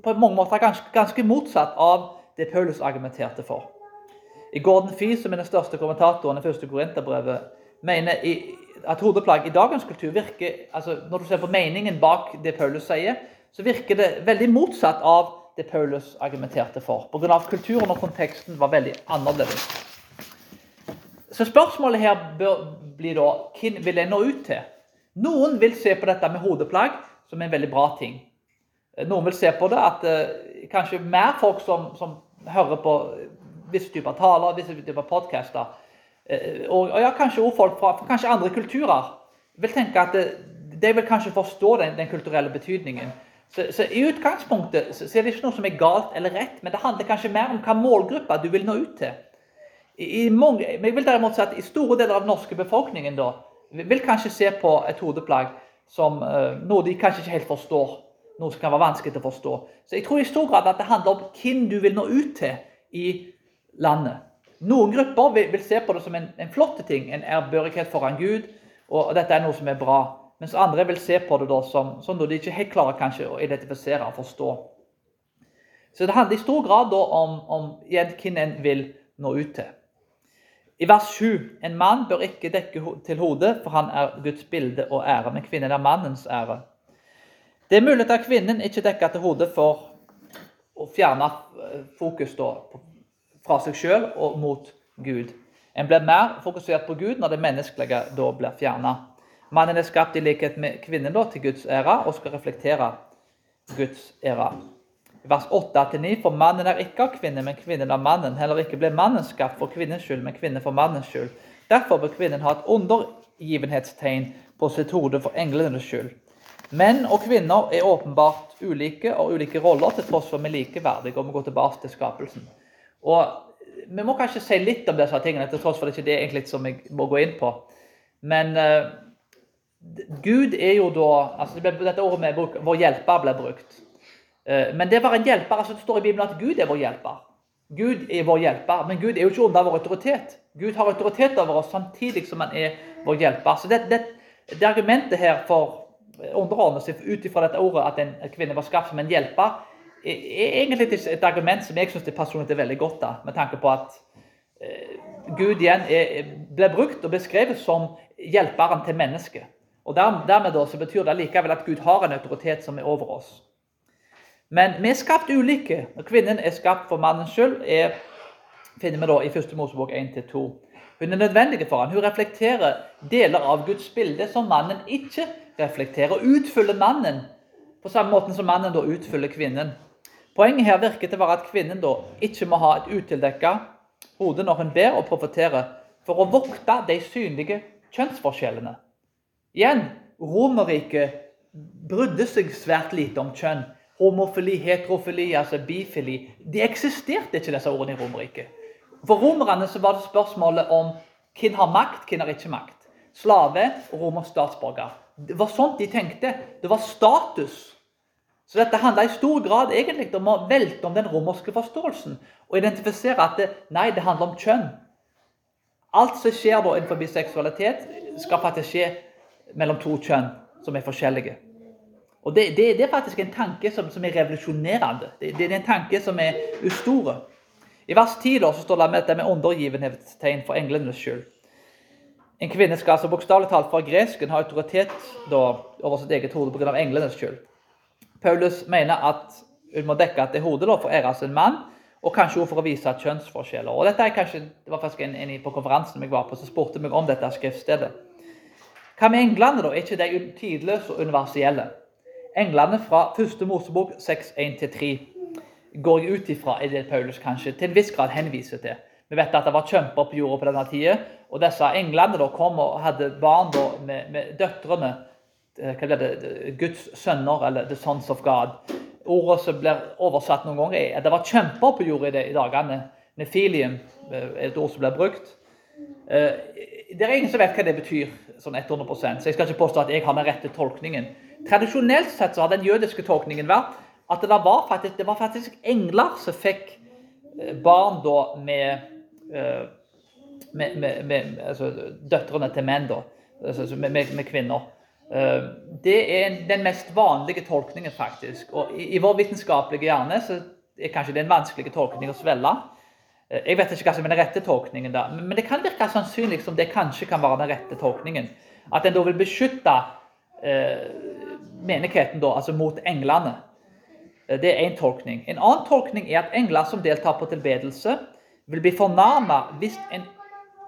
på mange måter ganske, ganske motsatt av det Paulus argumenterte for. I Gordon Fee, som er den største kommentatoren i første Korinterbrevet, mener at hodeplagg i dagens kultur virker altså Når du ser på meningen bak det Paulus sier, så virker det veldig motsatt av det Paulus argumenterte for. Pga. kulturen og konteksten var veldig annerledes. Så spørsmålet her bør bli da hvem vil jeg nå ut til? Noen vil se på dette med hodeplagg som en veldig bra ting. Noen vil se på det at eh, kanskje mer folk som, som, hører på visse typer taler, visse typer podcaster, og, og, ja, kanskje også folk fra, kanskje andre kulturer, vil tenke at de vil kanskje forstå den, den kulturelle betydningen. Så, så, I utgangspunktet så, er det ikke noe som er galt eller rett, men det handler kanskje mer om hva målgruppa du vil nå ut til. I mange, jeg vil derimot si at i store deler av den norske befolkningen da, vil kanskje se på et hodeplagg som uh, noe de kanskje ikke helt forstår. Noe som kan være vanskelig å forstå. Så jeg tror i stor grad at det handler om hvem du vil nå ut til i landet. Noen grupper vil, vil se på det som en, en flott ting, en ærbørighet foran Gud. Og, og, dette er noe som er bra. Mens andre vil se på det da som, som de ikke helt klarer kanskje å identifisere og forstå. Så det handler i stor grad da om, om hvem en vil nå ut til. I vers 7 en mann bør ikke dekke til hodet, for han er Guds bilde og ære, men kvinnen er mannens ære. Det er mulig at kvinnen ikke dekker til hodet for å fjerne fokus da, fra seg sjøl og mot Gud. En blir mer fokusert på Gud når det menneskelige da blir fjerna. Mannen er skapt i likhet med kvinnen da, til Guds ære og skal reflektere Guds ære vers 8-9. For mannen er ikke av kvinnen, men kvinnen av mannen. Heller ikke ble mannen skapt for kvinnens skyld, men kvinnen for mannens skyld. Derfor bør kvinnen ha et undergivenhetstegn på sitt hode for englenes skyld. Menn og kvinner er åpenbart ulike og ulike roller, til tross for vi er likeverdige. Og vi går tilbake til skapelsen. Og Vi må kanskje si litt om disse tingene, til tross for det ikke det egentlig som jeg må gå inn på. Men uh, Gud er jo da altså Dette ordet med bruk, vår hjelper ble brukt. Uh, men det var en hjelper. altså Det står i Bibelen at Gud er vår hjelper. Gud er vår hjelper, men Gud er jo ikke under vår autoritet. Gud har autoritet over oss samtidig som han er vår hjelper. Så det, det, det argumentet her for underordnet seg ut ifra dette ordet at en kvinne var skapt som en hjelper, er egentlig et argument som jeg syns personlig er veldig godt, da, med tanke på at eh, Gud igjen er, ble brukt og beskrevet som hjelperen til mennesket. Og Dermed da, så betyr det likevel at Gud har en autoritet som er over oss. Men vi er skapt ulike. og Kvinnen er skapt for mannens skyld, er, finner vi da i 1. Mosebok 1-2. Hun er nødvendig for ham. Hun reflekterer deler av Guds bilde som mannen ikke reflekterer. Utfyller mannen på samme måte som mannen da utfyller kvinnen. Poenget her virker til å være at kvinnen da ikke må ha et utildekka hode når hun ber og profeterer, for å vokte de synlige kjønnsforskjellene. Igjen, Romerriket brydde seg svært lite om kjønn homofili, heterofili, altså bifili De eksisterte ikke, disse ordene i Romerriket. For romerne så var det spørsmålet om hvem har makt, hvem har ikke makt. Slave og romersk statsborger. Det var sånt de tenkte. Det var status. Så dette handla i stor grad egentlig om å velte om den romerske forståelsen og identifisere at det, nei, det handler om kjønn. Alt som skjer da innenfor seksualitet, skal faktisk skje mellom to kjønn som er forskjellige. Og det, det, det, er faktisk en tanke som, som er revolusjonerende. Det, det, er en tanke som er ustor. I vers 10 da, så står det med dette med undergivenhetstegn for englenes skyld. En kvinne skal altså bokstavelig talt fra gresken ha autoritet da, over sitt eget hode pga. englenes skyld. Paulus mener at hun må dekke det hodet for æres sin mann, og kanskje også for å vise kjønnsforskjeller. Og dette er kanskje, Det var faktisk en, en på konferansen jeg var på, som spurte meg om dette skriftstedet. Hva med englene, da? Er ikke de tidløse og universelle? Englene fra 1. Mosebok 6.1-3 går jeg ut ifra er det Paulus kanskje til en viss grad henviser til. Vi vet at det var kjemper på jorda på denne tida, og disse englene da kom og hadde barn da med, med døtrene hva blir det, Guds sønner, eller 'the sons of God'. Ordet som blir oversatt noen ganger, er det var kjemper på jorda i, i dagene. Nefilium er eh, et ord som blir brukt. Eh, det er ingen som vet hva det betyr, sånn 100% så jeg skal ikke påstå at jeg har den rette tolkningen. Tradisjonelt sett så har den jødiske tolkningen vært at det var faktisk, det var faktisk engler som fikk barn da med med, med, med altså, døtrene til menn, da, altså, med, kvinner. Uh, det er den mest vanlige tolkningen, faktisk. Og i, vår vitenskapelige hjerne så er kanskje det en vanskelig tolkning å svelge. Uh, jeg vet ikke hva som er den rette tolkningen, da, men, det kan virke sannsynlig som det kanskje kan være den rette tolkningen. At en da vil beskytte eh, menigheten da, altså mot englene. Det er én tolkning. En annen tolkning er at engler som deltar på tilbedelse, vil bli fornærma hvis en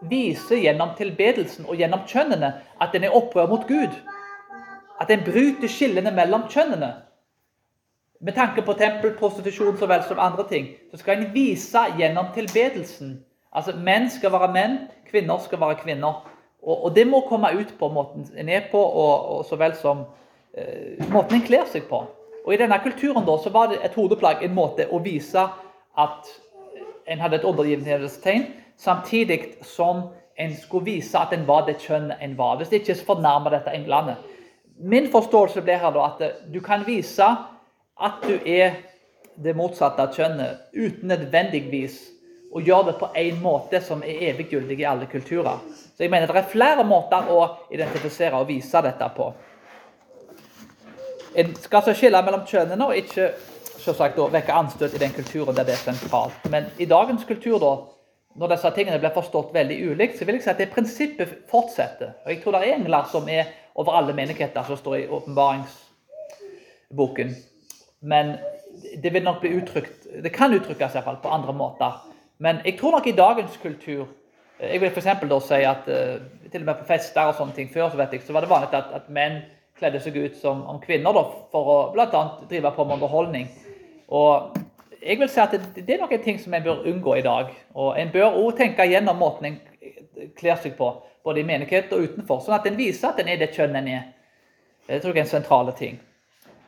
viser gjennom tilbedelsen og gjennom kjønnene at en er opprør mot Gud. At en bryter skillene mellom kjønnene. Med tanke på tempelprostitusjon så vel som andre ting, så skal en vise gjennom tilbedelsen. Altså menn skal være menn, kvinner skal være kvinner. Og, og det må komme ut på måten en er på, og, og så vel som eh, måten en kler seg på. Og I denne kulturen da, så var det et hodeplagg en måte å vise at en hadde et undergivenhetstegn, samtidig som en skulle vise at en var det kjønnet en var. Hvis det ikke fornærmer dette englene. Min forståelse blir her da at du kan vise at du er det motsatte av kjønnet, uten nødvendigvis å gjøre det på en måte som er eviggyldig i alle kulturer. Så jeg mener Det er flere måter å identifisere og vise dette på. En skal altså skille mellom kjønnene og ikke vekke anstøt i den kulturen der det er sentralt. Men i dagens kultur, da, når disse tingene blir forstått veldig ulikt, så vil jeg si at det prinsippet fortsetter. Og Jeg tror det er engler som er over alle menigheter, som står i åpenbaringsboken. Men det vil nok bli uttrykt Det kan uttrykkes i hvert fall på andre måter. Men jeg tror nok i dagens kultur Jeg vil f.eks. si at uh, til og med på fester og sånne ting før så vet jeg, så var det vanlig at, at menn kledde seg ut som om kvinner da, for å bl.a. drive på med underholdning. Og jeg vil si at det, det er noen ting som en bør unngå i dag. Og en bør òg tenke gjennom måten en kler seg på, både i menighet og utenfor, sånn at en viser at en er det kjønnet en er. Det tror jeg er en sentral ting.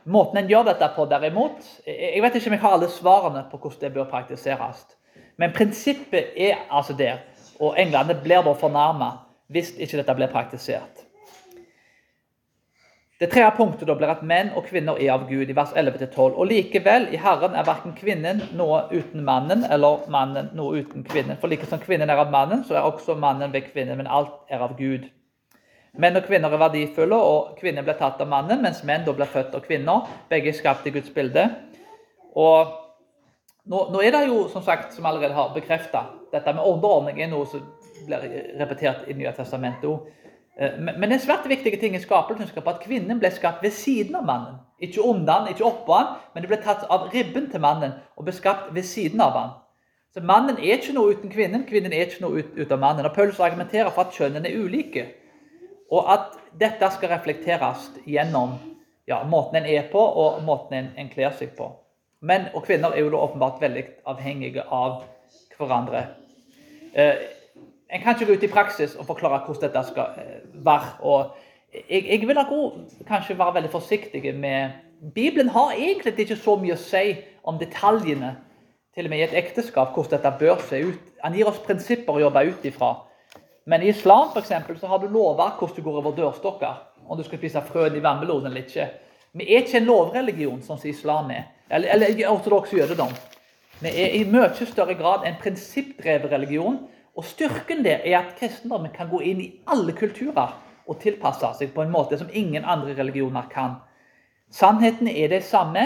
Måten en gjør dette på, derimot Jeg vet ikke om jeg har alle svarene på hvordan det bør praktiseres. Men prinsippet er altså der. Og englene blir da fornærma hvis ikke dette blir praktisert. Det tredje punktet da blir at menn og kvinner er av Gud, i vers 11-12. Og likevel, i Herren er verken kvinnen noe uten mannen, eller mannen noe uten kvinnen. For like som kvinnen er av mannen, så er også mannen ved kvinnen, men alt er av Gud. Menn og kvinner er verdifulle, og kvinner blir tatt av mannen, mens menn da blir født av kvinner. Begge er skapt i Guds bilde. Og nå, nå, er det jo, som sagt, som allerede har bekrefta, dette med underordning er noe som blir repetert i Nye testamentet òg. Eh, men er svært viktige ting i skapelsen at kvinnen ble skapt ved siden av mannen. Ikke under han, ikke oppå han, men det ble tatt av ribben til mannen og ble skapt ved siden av han. Så Mannen er ikke noe uten kvinnen, kvinnen er ikke noe ut, ut av mannen. Og Paulus argumenterer for at kjønnene er ulike, og at dette skal reflekteres gjennom ja, måten en er på og måten en, en kler seg på. Menn og kvinner er jo da åpenbart veldig avhengige av hverandre. Eh, en kan ikke gå ut i praksis og forklare hvordan dette skal eh, være. og jeg, jeg vil også kanskje være veldig forsiktig med Bibelen har egentlig ikke så mye å si om detaljene til og med i et ekteskap, hvordan dette bør se ut. Han gir oss prinsipper å jobbe ut ifra. Men i islam for eksempel, så har du lover hvordan du går over dørstokker. Om du skal spise frøen i vannmelonen eller ikke. Vi er ikke en lovreligion, sånn som islam er. Eller, eller ortodoks jødedom. Vi er i mye større grad en prinsippdrevet religion og Styrken der er at kristendommen kan gå inn i alle kulturer og tilpasse seg på en måte som ingen andre religioner kan. Sannheten er det samme,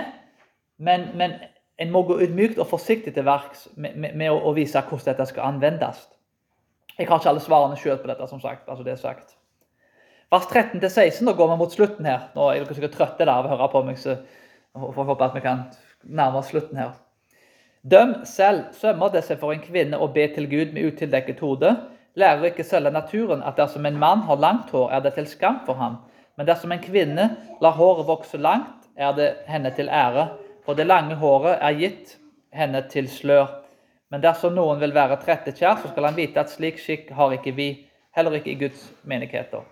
men, men en må gå ydmykt og forsiktig til verks med, med, med, å vise hvordan dette skal anvendes. Jeg har ikke alle svarene sjøl på dette, som sagt. altså det er sagt. Vers 13-16, da går vi mot slutten her. Nå er dere sikkert trøtte der av å høre på meg, så jeg håper håpe at vi kan nærme oss slutten her. Døm selv, sømmer det seg for en kvinne å be til Gud med utildekket hode? Lærer ikke selve naturen at dersom en mann har langt hår, er det til skam for ham? Men dersom en kvinne lar håret vokse langt, er det henne til ære. For det lange håret er gitt henne til slør. Men dersom noen vil være trettekjær, så skal han vite at slik skikk har ikke vi, heller ikke i Guds menigheter.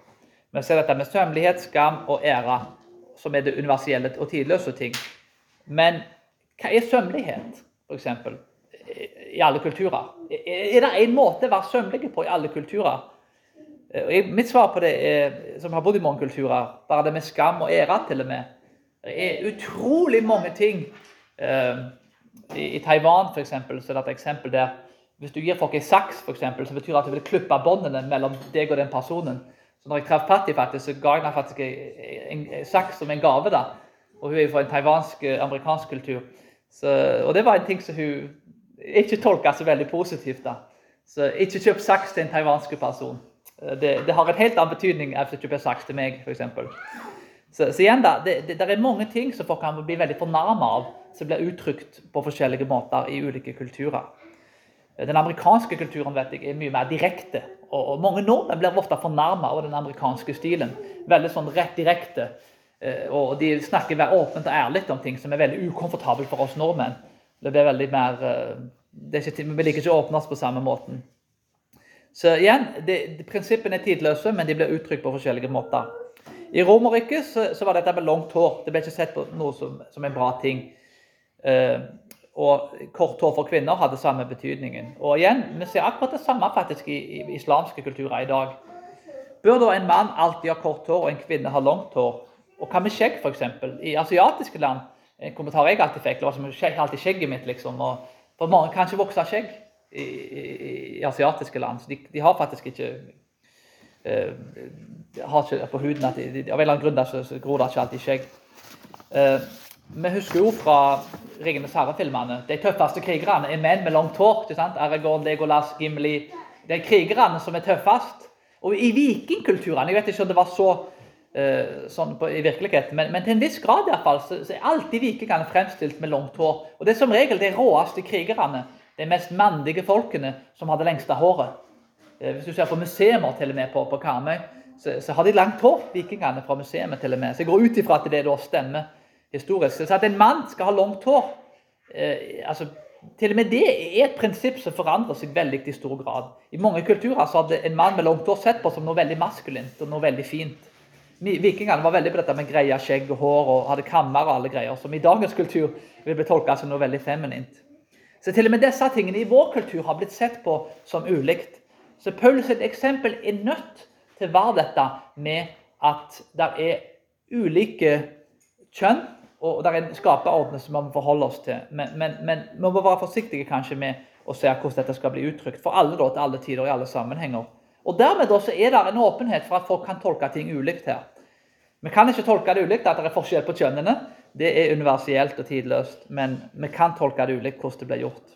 Vi ser dette med sømmelighet, skam og ære, som er det universelle og tidløse ting. Men hva er sømmelighet, f.eks., i alle kulturer? Er det en måte å være sømmelig på i alle kulturer? Mitt svar på det, er, som har bodd i mange kulturer, bare det med skam og ære til og med. Det er utrolig mange ting. Eh, I Taiwan eksempel, så er det et eksempel der hvis du gir folk en saks, for eksempel, så betyr det at du vil klippe båndene mellom deg og den personen. Så når jeg traff Patti, faktisk, så ga jeg henne faktisk en, saks som en gave. da. Og hun er fra en taiwansk, eh, kultur. Så, og det var en ting som hun ikke tolka så veldig positivt. da. Så ikke kjøp saks til en taiwansk person. Eh, det, det, har en helt annen betydning enn å kjøpe saks til meg, f.eks. Så, så igjen da, det, det, det, er mange ting som folk kan bli veldig fornærma av, som blir uttrykt på forskjellige måter i ulike kulturer. Den amerikanske kulturen vet jeg, er mye mer direkte. Og, og mange nordmenn blir ofte fornærma av den amerikanske stilen. Veldig sånn rett direkte. Eh, og de snakker være åpent og ærlig om ting som er veldig ukomfortabelt for oss nordmenn. Det blir veldig mer det er ikke, Vi liker ikke å åpne oss på samme måten. Så igjen, det, Prinsippene er tidløse, men de blir uttrykt på forskjellige måter. I Romerriket så, så, var dette med langt hår. Det ble ikke sett på noe som, som en bra ting. Eh, og kort hår for kvinner hadde samme betydningen. Og igjen, Vi ser akkurat det samme faktisk i, i islamske kulturer i dag. Bør da en mann alltid ha kort hår og en kvinne ha langt hår? Og hva med skjegg, f.eks.? I asiatiske land en kommentar jeg alltid fikk, var som skjegg, alltid skjegget mitt. liksom, og For mange kan ikke vokse skjegg i, i, i, asiatiske land. så De, de har faktisk ikke uh, har ikke på huden at de, de, Av en eller annen grunn der, så, så gror det ikke alltid skjegg. Uh, vi husker jo fra 'Ringenes herre'-filmene de tøffeste krigerne er menn med langt hår. ikke sant? Aragorn, Legolas, Gimli. Det er krigerne som er tøffest. Og i vikingkulturene Jeg vet ikke om det var så sånn på, i virkeligheten, men, men, til en viss grad i hvert fall, så, så er alltid vikingene fremstilt med langt hår. Og det er som regel de råeste krigerne, de mest mandige folkene, som har det lengste håret. Uh, hvis du ser på museer til og med på, på Karmøy, så, så, har de langt hår, vikingene fra museet til og med. Så jeg går ut ifra at det da stemmer historisk. Så at en mann skal ha langt hår eh, altså, Til og med det er et prinsipp som forandrer seg veldig i stor grad. I mange kulturer så hadde en mann med langt hår sett på som noe veldig maskulint og noe veldig fint. Vikingene var veldig på dette med greia skjegg og hår og hadde kammer og alle greier, som i dagens kultur vil bli tolka som noe veldig feminint. Så til og med disse tingene i vår kultur har blitt sett på som ulikt. Så Paulus et eksempel er nødt til å være dette med at det er ulike kjønn og det er en skaperorden som vi må forholde oss til. Men, men, men, vi må være forsiktige kanskje med å se hvordan dette skal bli uttrykt for alle da, til alle tider og i alle sammenhenger. Og Dermed er det en åpenhet for at folk kan tolke ting ulikt her. Vi kan ikke tolke det ulikt at det er forskjell på kjønnene. Det er universelt og tidløst. Men vi kan tolke det ulikt hvordan det blir gjort.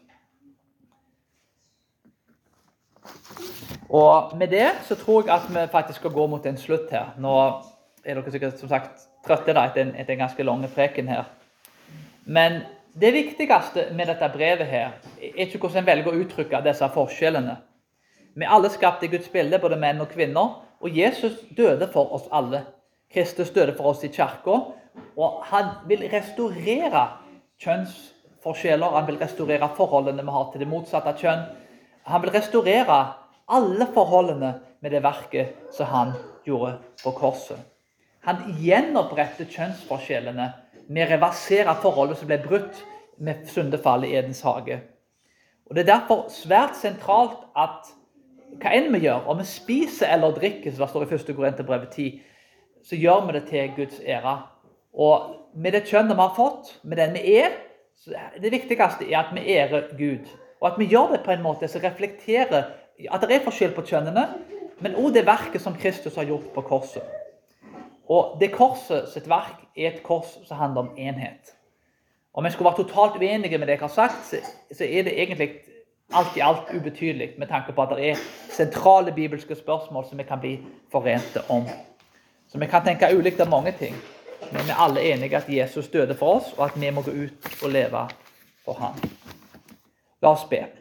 Og Med det så tror jeg at vi faktisk skal gå mot en slutt her. Nå er dere sikkert som sagt trøtte da, etter, en, etter en ganske lang preken her. Men det viktigste med dette brevet her, er ikke hvordan en velger å uttrykke disse forskjellene. Vi er alle skapt i Guds bilde, både menn og kvinner. Og Jesus døde for oss alle. Kristus døde for oss i kirka. Og han vil restaurere kjønnsforskjeller. Han vil restaurere forholdene vi har til det motsatte kjønn. Han vil restaurere alle forholdene med det verket som han gjorde på korset. Han gjenoppretter kjønnsforskjellene med å reversere forholdet som ble brutt med syndefallet i Edens hage. Og Det er derfor svært sentralt at hva enn vi gjør, om vi spiser eller drikker, som det står i 1. Korinterbrevet 10, så gjør vi det til Guds ære. Og med det kjønnet vi har fått, med den vi er, det viktigste er at vi ærer Gud. Og at vi gjør det på en måte som reflekterer at det er forskjell på kjønnene, men òg det verket som Kristus har gjort på korset. Og det korset sitt verk er et kors som handler om enhet. Om jeg skulle være totalt uenige med det jeg har sagt, så er det egentlig alt i alt ubetydelig med tanke på at det er sentrale bibelske spørsmål som vi kan bli forente om. Så vi kan tenke ulikt om mange ting, men vi er alle enige at Jesus døde for oss, og at vi må gå ut og leve for ham. La oss be.